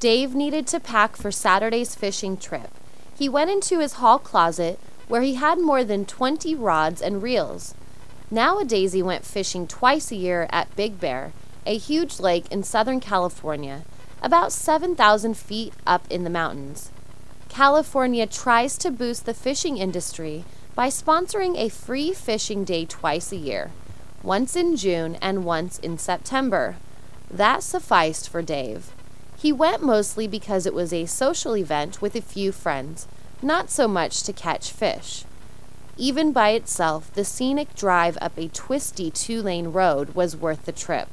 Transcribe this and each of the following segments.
Dave needed to pack for Saturday's fishing trip. He went into his hall closet where he had more than 20 rods and reels. Nowadays, he went fishing twice a year at Big Bear, a huge lake in Southern California, about 7,000 feet up in the mountains. California tries to boost the fishing industry by sponsoring a free fishing day twice a year, once in June and once in September. That sufficed for Dave. He went mostly because it was a social event with a few friends, not so much to catch fish. Even by itself, the scenic drive up a twisty two lane road was worth the trip.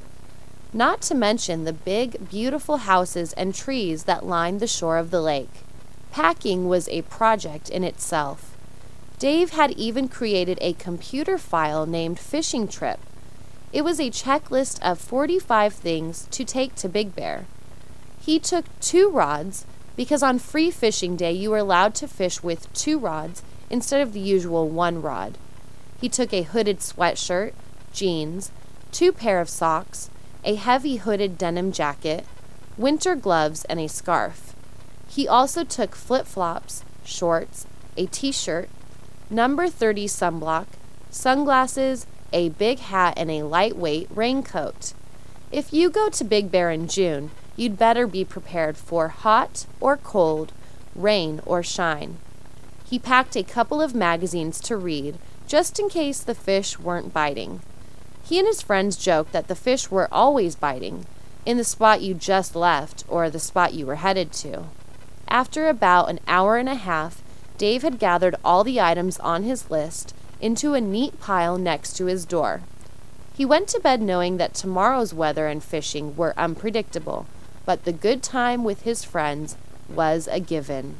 Not to mention the big, beautiful houses and trees that lined the shore of the lake. Packing was a project in itself. Dave had even created a computer file named Fishing Trip. It was a checklist of 45 things to take to Big Bear. He took two rods because on free fishing day you were allowed to fish with two rods instead of the usual one rod. He took a hooded sweatshirt, jeans, two pair of socks, a heavy hooded denim jacket, winter gloves, and a scarf. He also took flip flops, shorts, a t shirt, number 30 sunblock, sunglasses, a big hat, and a lightweight raincoat. If you go to Big Bear in June, you'd better be prepared for hot or cold, rain or shine. He packed a couple of magazines to read, just in case the fish weren't biting. He and his friends joked that the fish were always biting, in the spot you just left or the spot you were headed to. After about an hour and a half, Dave had gathered all the items on his list into a neat pile next to his door. He went to bed knowing that tomorrow's weather and fishing were unpredictable, but the good time with his friends was a given.